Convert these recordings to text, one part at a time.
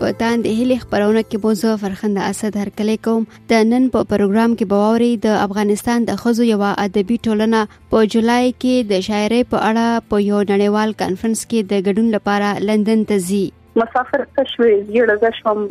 په تاند هلي خبرونه کې مو زه فرخنده اسد هرکلی کوم د نن په پروګرام کې باوري د افغانستان د خزو یو ادبي ټولنه په جولای کې د شاعرۍ په اړه په یو نړیوال کانفرنس کې د ګډون لپاره لندن ته ځي مسافر څه شوي یړه زشم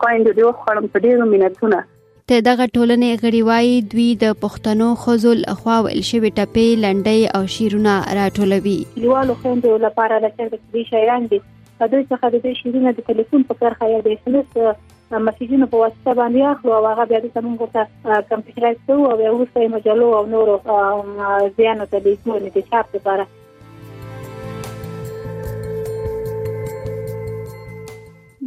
خويند دی خو خړم په ډیرو مینتونه د دغه ټولنې غړي وایي دوی د پښتنو ښځو لخوا ویل شوې ټپې لنډۍ او شعرونه راټولوي کلیوالو خویندو لپاره د چرته چې دوی شاعران دي په دوی څخه د دوی شعرونه د ټلیفون په کرښه یا د اسمس مسیجونو په واسطه باندې اخلو او هغه بیا د تمون ورته کمپیوټرایز کوو او بیا وروسته یې مجلو او نورو ځیانو ته لیږو نه د چاپ لپاره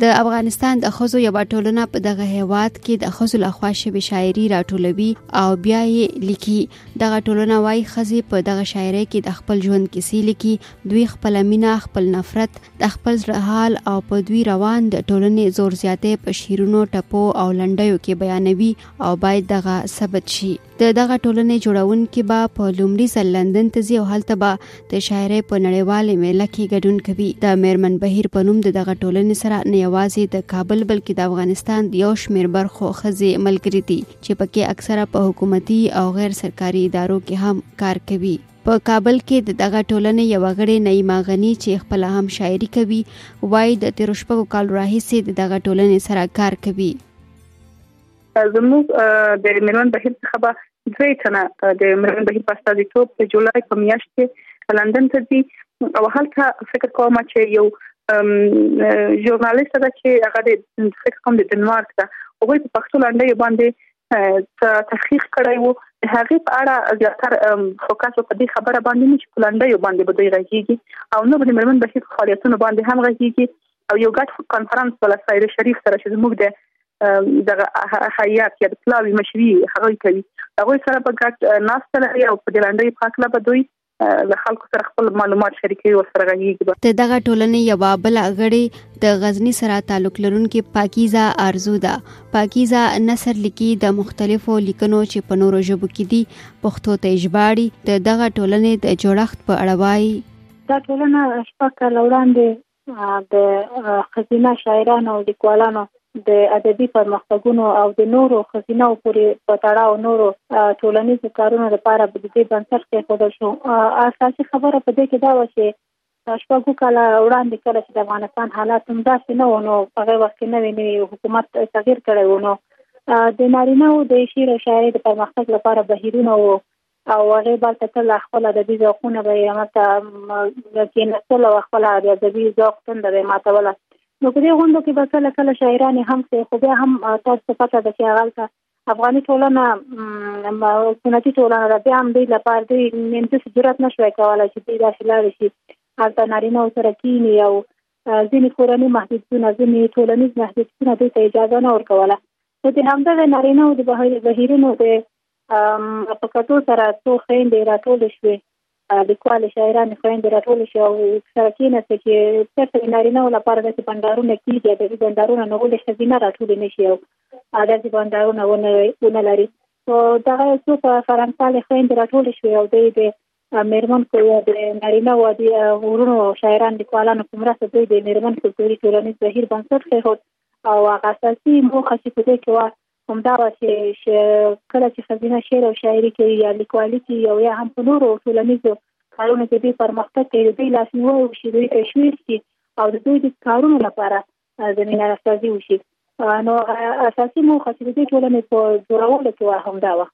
د افغانستان د خزو یوه ټولنه په دغه هیواد کې د خزو لخوا شوی شاعري راټولوي او بیا یې لیکي دغه ټولنه وایي خزې په دغه شاعرۍ کې د خپل ژوند کیسې لیکي دوی خپل مینه خپل نفرت د خپل زړه حال او په دوی روان د ټولنې زور زیاتې په شیرونو ټپو او لنډیو کې بیانوي او باید دغه ثبت شي د دغه ټولنې جوړونکي به په لومړي ځل لندن ته ځي او هلته به د شاعرۍ په نړیوالې میله کې ګډون کوي د میرمن بهیر په نوم د دغه ټولنې سره نه یوازې د کابل بلکې د افغانستان د یو شمېر برخو ښځې ملګري دي چې پکې اکثره په حکومتي او غیر سرکاري ادارو کې هم کار کوي په کابل کې د دغه ټولنې یو غړې نعیمه غنی چې خپل هم شاعري کوي وایي د تیر شپږو کال راهیسې د دغه ټولنې سره کار کوي زموږ د میرمن بهیر څخه به دوی تنه د میرمن بهیر په استازیتوب په جولای په میاشت کې لندن ته ځي او هلته فکر کوم چې یو ژورنالیست ده چې هغه د فکر کوم د ډنمارک ده او په پښتو لنډۍ باندې تحقیق کړی وو د هغې په اړه زیاتره فوکس په دې خبره باندې چې په لنډۍ باندې به دوی غږیږي او نو د مرمن بهیر فعالیتونو باندې هم غږیږي او یو ګډ کانفرنس بل سایر شریف سره چې زموږ د دغه حیات یا د پلاوی مشري هغه کوي هغه سره په ګډ ناسته لري او په دلانډي په اړه به دوی له خلکو سره خپل معلومات شریکوي او سره غږیږي د دغه ټولنې یو بل غړي د غزنی سره تعلق لرونکي پاکیزه ارزو ده پاکیزه نصر لیکي د مختلفو لیکنو چې په نورو ژبو کې دي پښتو ته ژباړي د دغه ټولنې د جوړښت په اړه وایي دا ټولنه شپږ کاله وړاندې د خزینه شاعرانو او لیکوالانو د ادبي پرمختګونو او د نورو خزینه او پوری په تړاو نورو ټولنیزو کارونو لپاره به د دې بنسټ کې خودل شو اساسي خبره په دې کې دا و چې شپږو کاله وړاندې کله چې د افغانستان حالات هم داسې نه ونو هغه وخت نه ویني حکومت تغیر کړی ونو د نارینه او د شیر او شاعرۍ د پرمختګ لپاره بهیرونه وو او هغه بل ته تل خپل ادبي ذوقونه به یې ماته کې نه تل خپل ادبي ذوق څنګه به ماته ولا نو په دې غونډو کې به کله کله شاعران هم څه خو بیا هم تاسو پته ده چې هغه ته افغاني ټولنه سنتي ټولنه ده بیا هم دوی لپاره دوی نن څه جرأت نشوي کولای چې دوی داسې لاړ شي هلته نارینه او سره کینی او ځینې کورنۍ محدودونه ځینې ټولنیز محدودونه دوی ته اجازه نه ورکوله نو د همدغه نارینه او د بهیرونو د په کتو سره څو خويندې راټول شوې لیکوال شاعران خويندې راټول شي او سره کېناسته چې چېرته د نارینه لپاره داسې بندارونه کېږي د دې بندارونه نه ولې ښځینه راټول نه شي او داسې بندارونه ونه ونه لري او دغه څو په فرانسه له خويندې راټول شوې او دوی د میرمن کو یا د نارینه و د ورونو او شاعران لیکوالانو په مرسته دوی د میرمن کلتوري ټولنیز بهیر بنسټ کېښود او هغه اساسي موخه چې په دې کې وه همدا واسه چې کله چې خزینه شعر او شاعري کوي یا لیکوالي کوي او یا هم په نورو ټولنیزو کارونو کې دوی پرمختګ کوي د دوی لاسنیوی وشي دوی تشویق شي او د دوی د کارونو لپاره زمینه راسازي وشي نو اساسي موخه چې د ټولنې په جوړولو کې وه همدا وه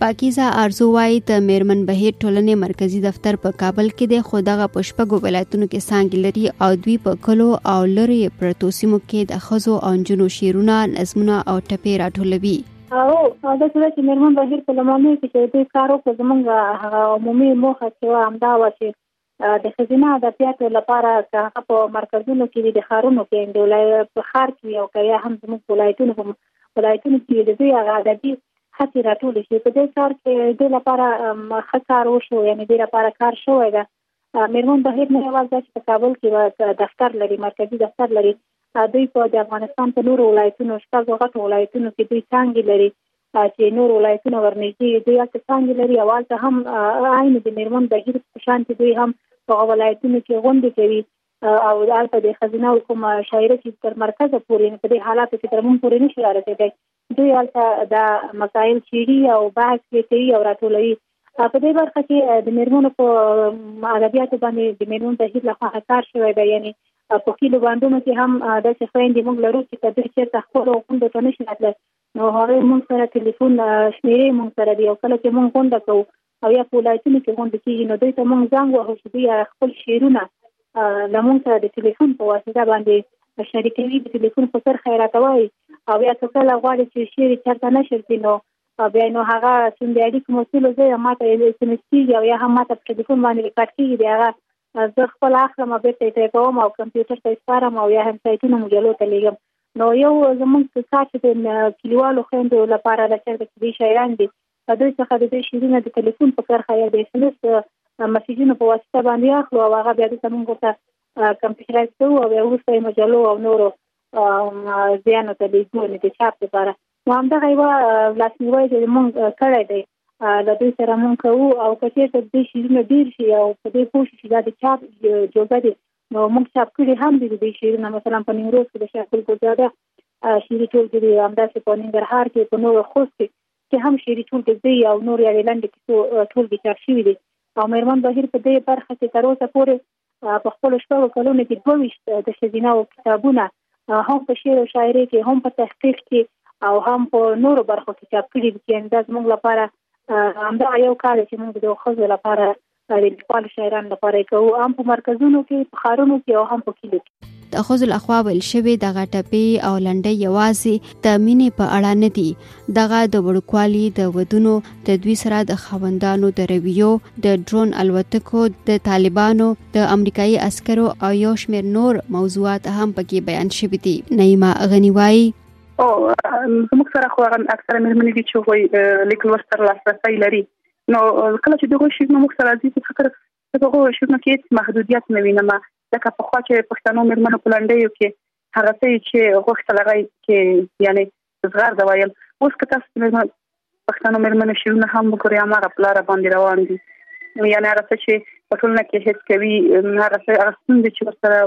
پاکیزه ارزو وایي د میرمن بهیر ټولنې مرکزی دفتر په کابل کې دی خو دغه په شپږو ولایتونو کې څانګې لري او دوی په کلو او لرې پرتو سیمو کې د ښځو او نجونو شعرونه نظمونه او ټپې راټولوي او دا څه چې میرمن بهیر په لمانه کې چې دوی کار وکړ زمونږ هغه عمومي موخه چې همدا وه چې د ښځینه ادبیاتو لپاره که هغه په مرکزونو کې وي د ښارونو کې د ولایت په ښار کې او که یا هم زموږ ولایتونو په ولایتونو کې د دوی هغه ادبي هڅې راټول شي په دې کار کې د لپاره ښه کار وشو یعنی د لپاره کار شوی ده میرمن بهیر نه یوازې چې په کابل کې دفتر لري مرکزی دفتر لري دوی په د افغانستان په نورو ولایتونو شپږو غټو ولایتونو کې دوی څنګه لري چې نور ولایتونه ورنږدې دوی هلته څنګه لري او هلته هم عین د میرمن بهیر په شان چې دوی هم په ولایتونو کې غونډې کوي او هلته د خزینه او کوم شاعره چې تر مرکزه پورې په دې حالاتو کې تر مونږ پورې نشي رارسېدی دوی هلته دا مسایل چیري او بحث یې کوي او راټولوي په دې برخه کې د میرمنو په ادبیاتو باندې د میرمن بهیر له خوا کار شوی دی یعنی په کلیو باندونو کې هم د څه خويندې موږ لرو چې کله چې تاسو له غونډو ته نشي راتلل نو هغه موږ سره ټلیفون شمیرې موږ سره دی او کله چې موږ غونډه کوو او یا په ولایتونو کې غونډې کیږي نو دوی ته موږ زنګ وهو چې دوی خپل شعرونه له موږ سره د ټلیفون په واسطه باندې شریکوي د ټلیفون په سر خیرات وایي او یا که کله غواړي چې شعر چرته نشر کړي نو بیا نو هغه څنګه د اړیکو مسول زه ما ته یې سم کیږي او یا هم ما ته په ټلیفون باندې ریکارډ کیږي بیا هغه زه خپل اخلم او بیرته یې ټایپوم او کمپیوټر ته یې سپارم او یا هم سایټونو مجلو ته لیږم نو یو زمونږ کار چې د کلیوالو خویندو لپاره د چرته کې شاعران دي له دوی څخه د دوی شعرونه د تلیفون په کرښه یا د ایس ایم ایس مسیجونو په واسطه باندې اخلو او هغه بیا دلته موږ ورته کمپیوټرایز کوو او بیا وروسته یې مجلو او نورو ځایانو ته لیږدو یعنې د چاپ لپاره نو همدغه یوه لاسنیوی چې موږ کړی دی له دوی سره موږ کوو او که چېرته دې شعرونه ډېر شي او په دې پوه شي چې دا د چاپ جوګه دي نو موږ چاپ کړي هم دي دې شعرونه مثلا په نیمروز کې د شاهګل ګلزاده شعري ټولګې دي همداسې په ننګرهار کې په نورو خوست کې چې هم شعري ټولګې زه یې او نور یوې لنډې کیسو ټولګې چاپ شوي دي او مېرمن بهیر په دې برخه کې تر اوسه پورې په خپلو شپږو کلونو کې دوه ویشت د ښځینه او کتابونه هم په شعر او شاعرۍ کې هم په تحقیق کې او هم په نورو برخو کې چاپ کړي دي چې دا زموږ لپاره همدا یو کار چې موږ د ښځو لپاره د لیکوال شاعران لپاره یې کوو هم په مرکزونو کې په ښارونو کې او هم په کلیو کې د ښځو لخوا ویل شوې دغه ټپې او لنډۍ یوازې د مینې په اړه نه دي دغه د وړوکوالي د ودونو د دوی سره د خاوندانو د رویو د ډرون الوتکو د طالبانو د امریکایي عسکرو او یو شمېر نور موضوعات هم پکې بیان شوي دي نعیمه غنی وایي او زموږ سره خو هغه اکثره مېرمنې دي چې وایي لیکل ورسره لاسرسي لري نو کله چې دغه شیرونه موږ سره راځي په فکر دغه شیرونه کې محدودیت نه وینم ځکه په خوا کې پښتنو مرمنو په لنډیو کې هغه څه چې غوښتل غي کې یعنی زغر دا وایم اوس که تاسو مرمن پښتنو مرمنو شیرونه هم وګورئ هغه په لار باندې روان دي یعنی هغه څه چې په ټولنه کې هیڅ کوي هغه څه هغه څه چې سره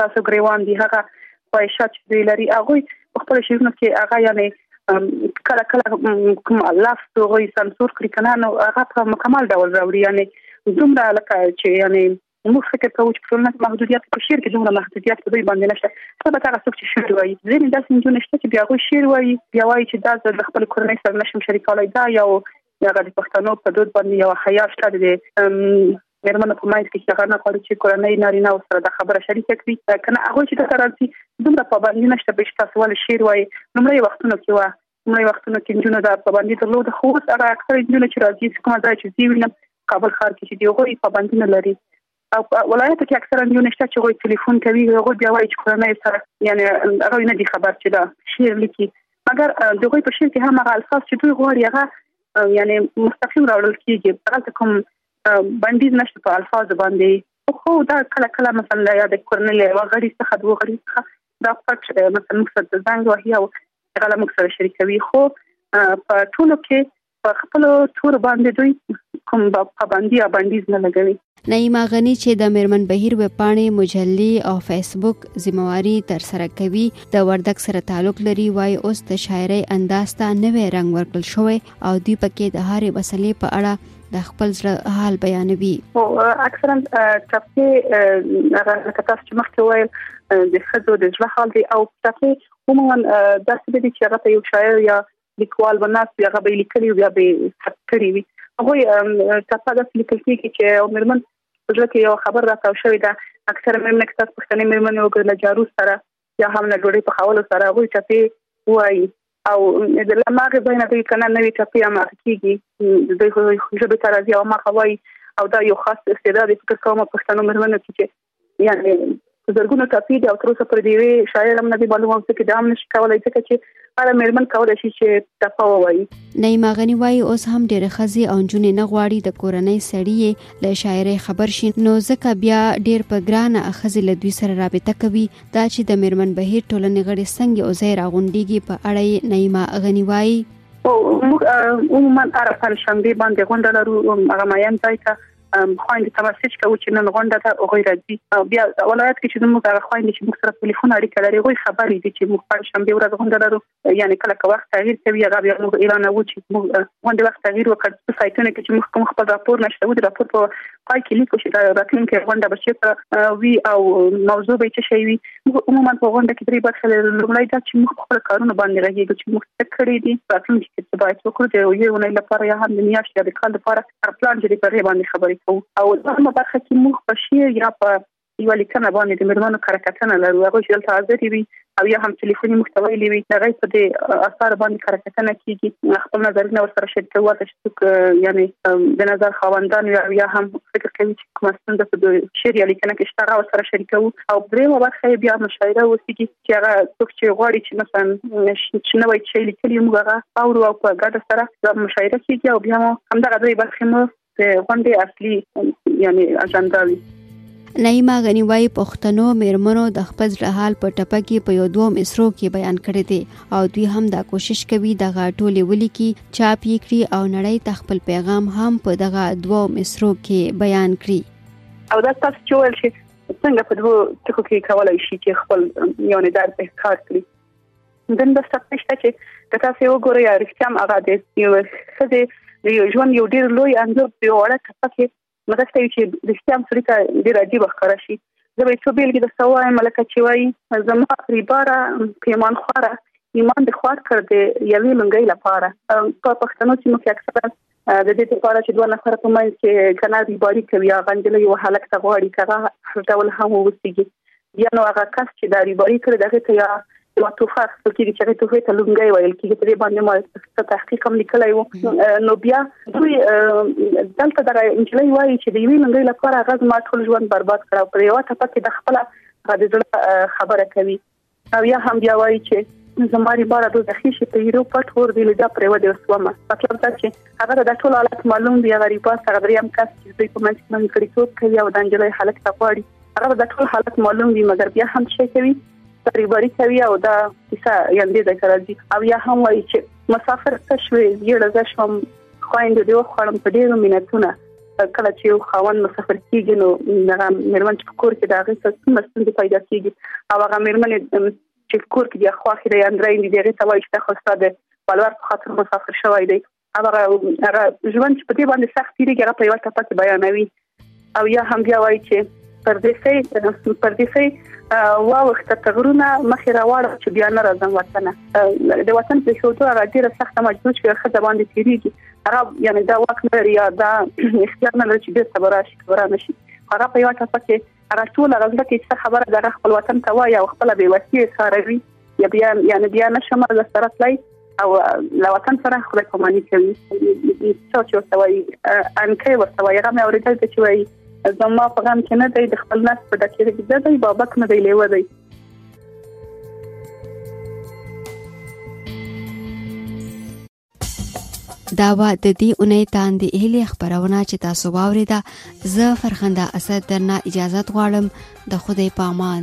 لاسو ګریوان دی هغه خواهشات چې دوی لري هغه په خپل شعرونو کې هغه یعنی کله کله کوم لاس دوی سانسور کړی کنه نو هغه په مکمل ډول راوړي یعنی دومره لکه چې یعنی موږ فکر کوو چې ټولنه محدودیت په شعر کې دومره محدودیت په دوی باندې نشته څه به هغه څوک چې شعر وایي ځینې داسې نجونې شته چې بیا غوي شعر وایي بیا وایي چې دا د خپل کورنۍ سره نشم شریکولای دا یو هغه د پښتنو په دود باندې یو حیا شته دی مېرمنو په منځ کې چې هغه نه غواړي چې کورنۍ نارینه او سره دا خبره شریکه کړي کنه هغه چې دلته راځي دومره پابندي نشته به چې تاسو ولې شعر وایي لومړی وختونو کې وه لومړی وختونو کې نجونو دا پابندي درلوده خو اوس هغه اکثر نجونې چې راځي چې کومه ځای چې زی وینم کابل ښار کې چې دی هغوی پابندي نه لري او ولایت کې اکثرا یو نشته چې غوي ټلیفون کوي هغه بیا وایي چې کورنۍ سره یعنی هغه نه دي خبر چې دا شعر لیکي مګر دغه په شعر کې هم هغه الفاظ چې دوی غواړي هغه یعنی مستقیم راوړل کیږي هغه کوم بندیز نشته په الفاظ باندې خو دا کله کله مثلا یا د کورنۍ له وغړي څخه دوه غړي څخه دا پټ مثلا موږ سره زنګ وهي او هغه له موږ سره شریکوي خو په ټولو کې په خپل تور باندې دوی کوم پابندي یا بندیز نه لګوي نعیمه غنی چې د میرمن بهیر وپاڼې مجلي او فیسبوک ذمہواری تر سره کوي د وردک سره تعلق لري وای اوس د شاعرۍ انداز ته نوې رنگ ورکړل شوی او دوی پکې د هارې مسلې په اړه د خپل زړه حال بیانوي او اکثرا چاپی هغه کتاب چې مخکې ویل د خزو د زړه حال دی او چاپی عموما داسې دي چې هغه یو شاعر یا لیکوال وناس یا غبي لیکلي یا به ثبت کړی وي هغه چاپه د لیکل کېږي چې او مرمن زړه کې یو خبر راکاو شوې ده اکثر مې مکتب پښتنې مېرمنې وګړه جارو سره یا هم له ډوډۍ پخولو سره هغوی ټپې وایي او د لماغې ځای نه دوی کنه نوې ټپې هم کېږي د دوی ژبې ته راځي او مخه وایي او دا یو خاص استعداد فکر کوم پښتنو مېرمنو کې چې یعنې زرګونو ټپې دي او تر اوسه پر دې وی شاعر هم نه دی معلومه او څه کې دا هم نشي کولای ځکه چې هر مېرمن کولای شي چې تفا ووایي نعیمه غنی وایي اوس هم ډېر خزي او جونې نه غواړي د کورنۍ سړی له شاعرۍ خبر شي نو ځکه بیا ډېر په ګرانه خزي له دوی سره رابطه کوي دا چې د مېرمن بهیر ټولنې غړي څنګه او زیر اغونډيږي په اړه یې نعیمه غنی وایي او موږ عموما هر پنځشنبه باندې غونډه لرو هغه ماین ځای ته خويندې ته مسج کوو چې نن غونډه ده او غوي راځي بیا ولایت کې چې موږ هغه خويندې چې موږ سره ټلیفون اړیکه لري غوي خبرې دي چې موږ پنځ شنبه ورځ غونډه لرو یعنی کله که وخت تغییر کوي هغه بیا موږ اعلان وو چې موږ غونډه وخت تغییر وکړ په سایتونو کې چې موږ کوم خپل راپور نشته و د راپور په پای کې لیکو چې دا راتلونکي غونډه به چیرته وي او موضوع به څه شي وي عموما په غونډه کې درې برخې لري لومړی دا چې موږ خپل کارونه باندې راځي چې موږ څه کړی دي راتلونکي کې څه باید وکړو د یو نه لپاره یا هم د میاشتې د کال لپاره هر پلان چې په دې باندې خبرې کوو او دا هم برخه کې موږ په شعر یا په یو لیکنه باندې د مرمنو کرکټنه لرو هغه چې دلته حاضر وي او یا هم ټلیفوني محتوی لوي هغه په دې اثر باندې کرکټنه کیږي خپل نظرونه ورسره شریک کوي ورته چې یعنی د نظر خواندان یا هم فکر کوي چې کومه ستونزه په شعر یا لیکنه کې شته هغه ورسره شریکو او درې وخت بیا مشاعره وسیږي چې هغه څوک چې غواړي چې مثلا چې نوې چې لیکلي موږ هغه او او په ګډه سره د مشاعره کیږي او بیا هم دغه دوی برخه مو غونډې اصلي یعنی اجندا وي نعیمه غنی وای پښتنو میرمنو د خپل حال په ټپه کې په یو دوه مصرو کې بیان کړی دی او دوی هم دا کوشش کوي د غاټولې ولي کې چاپ یې کړي او نړۍ ته خپل پیغام هم په دغه دوه مصرو کې بیان کړي او دا تاسو چې ول چې څنګه په دوه ټکو کې کولای شي چې خپل یو نه درد احساس کړي دن د سختشته چې که تاسو وګورئ یا رښتیا هم هغه د یو خدي د یو ژوند یو ډیر لوی انځور په وړه ټپه کې مرسته وی چې رښتیا هم سړی ته ډیر عجیب ښکاره شي زه به څو بیلګې د سوای ملکه چې وای زما ریباره پیمان خوره ایمان د خوار کړ دی یوې لنګۍ لپاره په پښتنو کې مو کې اکثره د دې لپاره چې دوه نفر په منځ کې کنه دی باری کوي هغه نجلې یو هلک ته غواړي کغه ډول هم ووسیږي بیا نو هغه کس چې دا ریباري کړی دغه ته یا یو توفه اخیستل کېږي چې هغه توفه ته لومګي ویل کېږي په دې باندې ما تحقیق هم لیکلی وو نو بیا دوی دلته دغه انجلۍ وایي چې د یوې لومګي لپاره غز ما ټول ژوند برباد کړ او په یو ټپه کې د خپل غدې خبره کوي او یا هم بیا وایي چې زماري بار د ځخی شي په یرو پټ ور دی لږه پر ودی وسومه مطلب دا چې هغه د ټول حالت معلوم دی هغه ریپاس هغه دریم کس چې دوی په منځ کې من کړی څوک کوي او د انجلۍ حالت ته غواړي هغه د ټول حالت معلوم دی مګر بیا هم شي کوي تریباری کوي او دا کیسه یاندې د کراځي او یا هم وایي چې مسافر څه شوي یړه زښم خويندو دې وخوړم په ډیرو مینتونه کله چې یو خاوند مسافر کیږي نو هغه مېرمن چې کور کې دا غي څه ستونزې پیدا کیږي او هغه مېرمن چې کور کې د خواخې د اندرین دی هغه ته وایي چې تاسو ستاسو بلور په خاطر مسافر شوی دی هغه ژوند چې په دې باندې سخت دی هغه په یو ټاپه کې بیانوي او یا هم بیا وایي چې پردیسي پردیسي واوخته تغرونه مخې راوړل چې بیا نه راځم وطن د وطن په شوتو هغه ډیره سخته مجبور شو خځه باندې تیریږي هغه یعنی دا وخت نه لري یا دا اختیار نه لري چې بیرته براشي ورانه شي هغه په یو ټاپه کې هغه ټول هغه ځکه چې څه خبره دغه خپل وطن ته وایي او خپل به وسیه ساروي یا بیا یعنی بیا نشم له سره تلای او له وطن سره خپل کومانی کوي څو چې ورته وایي انکه ورته وایي هغه مې اوریدل چې وایي زما په غم کې نه دی د خپل نس په ډکه کې د دی بابک نه دی لیوه دی دا و د دې اونۍ تاندې هلې خبرونه چې تاسو واوریده زه فرخنده اسد درنه اجازه غواړم د خدای پامان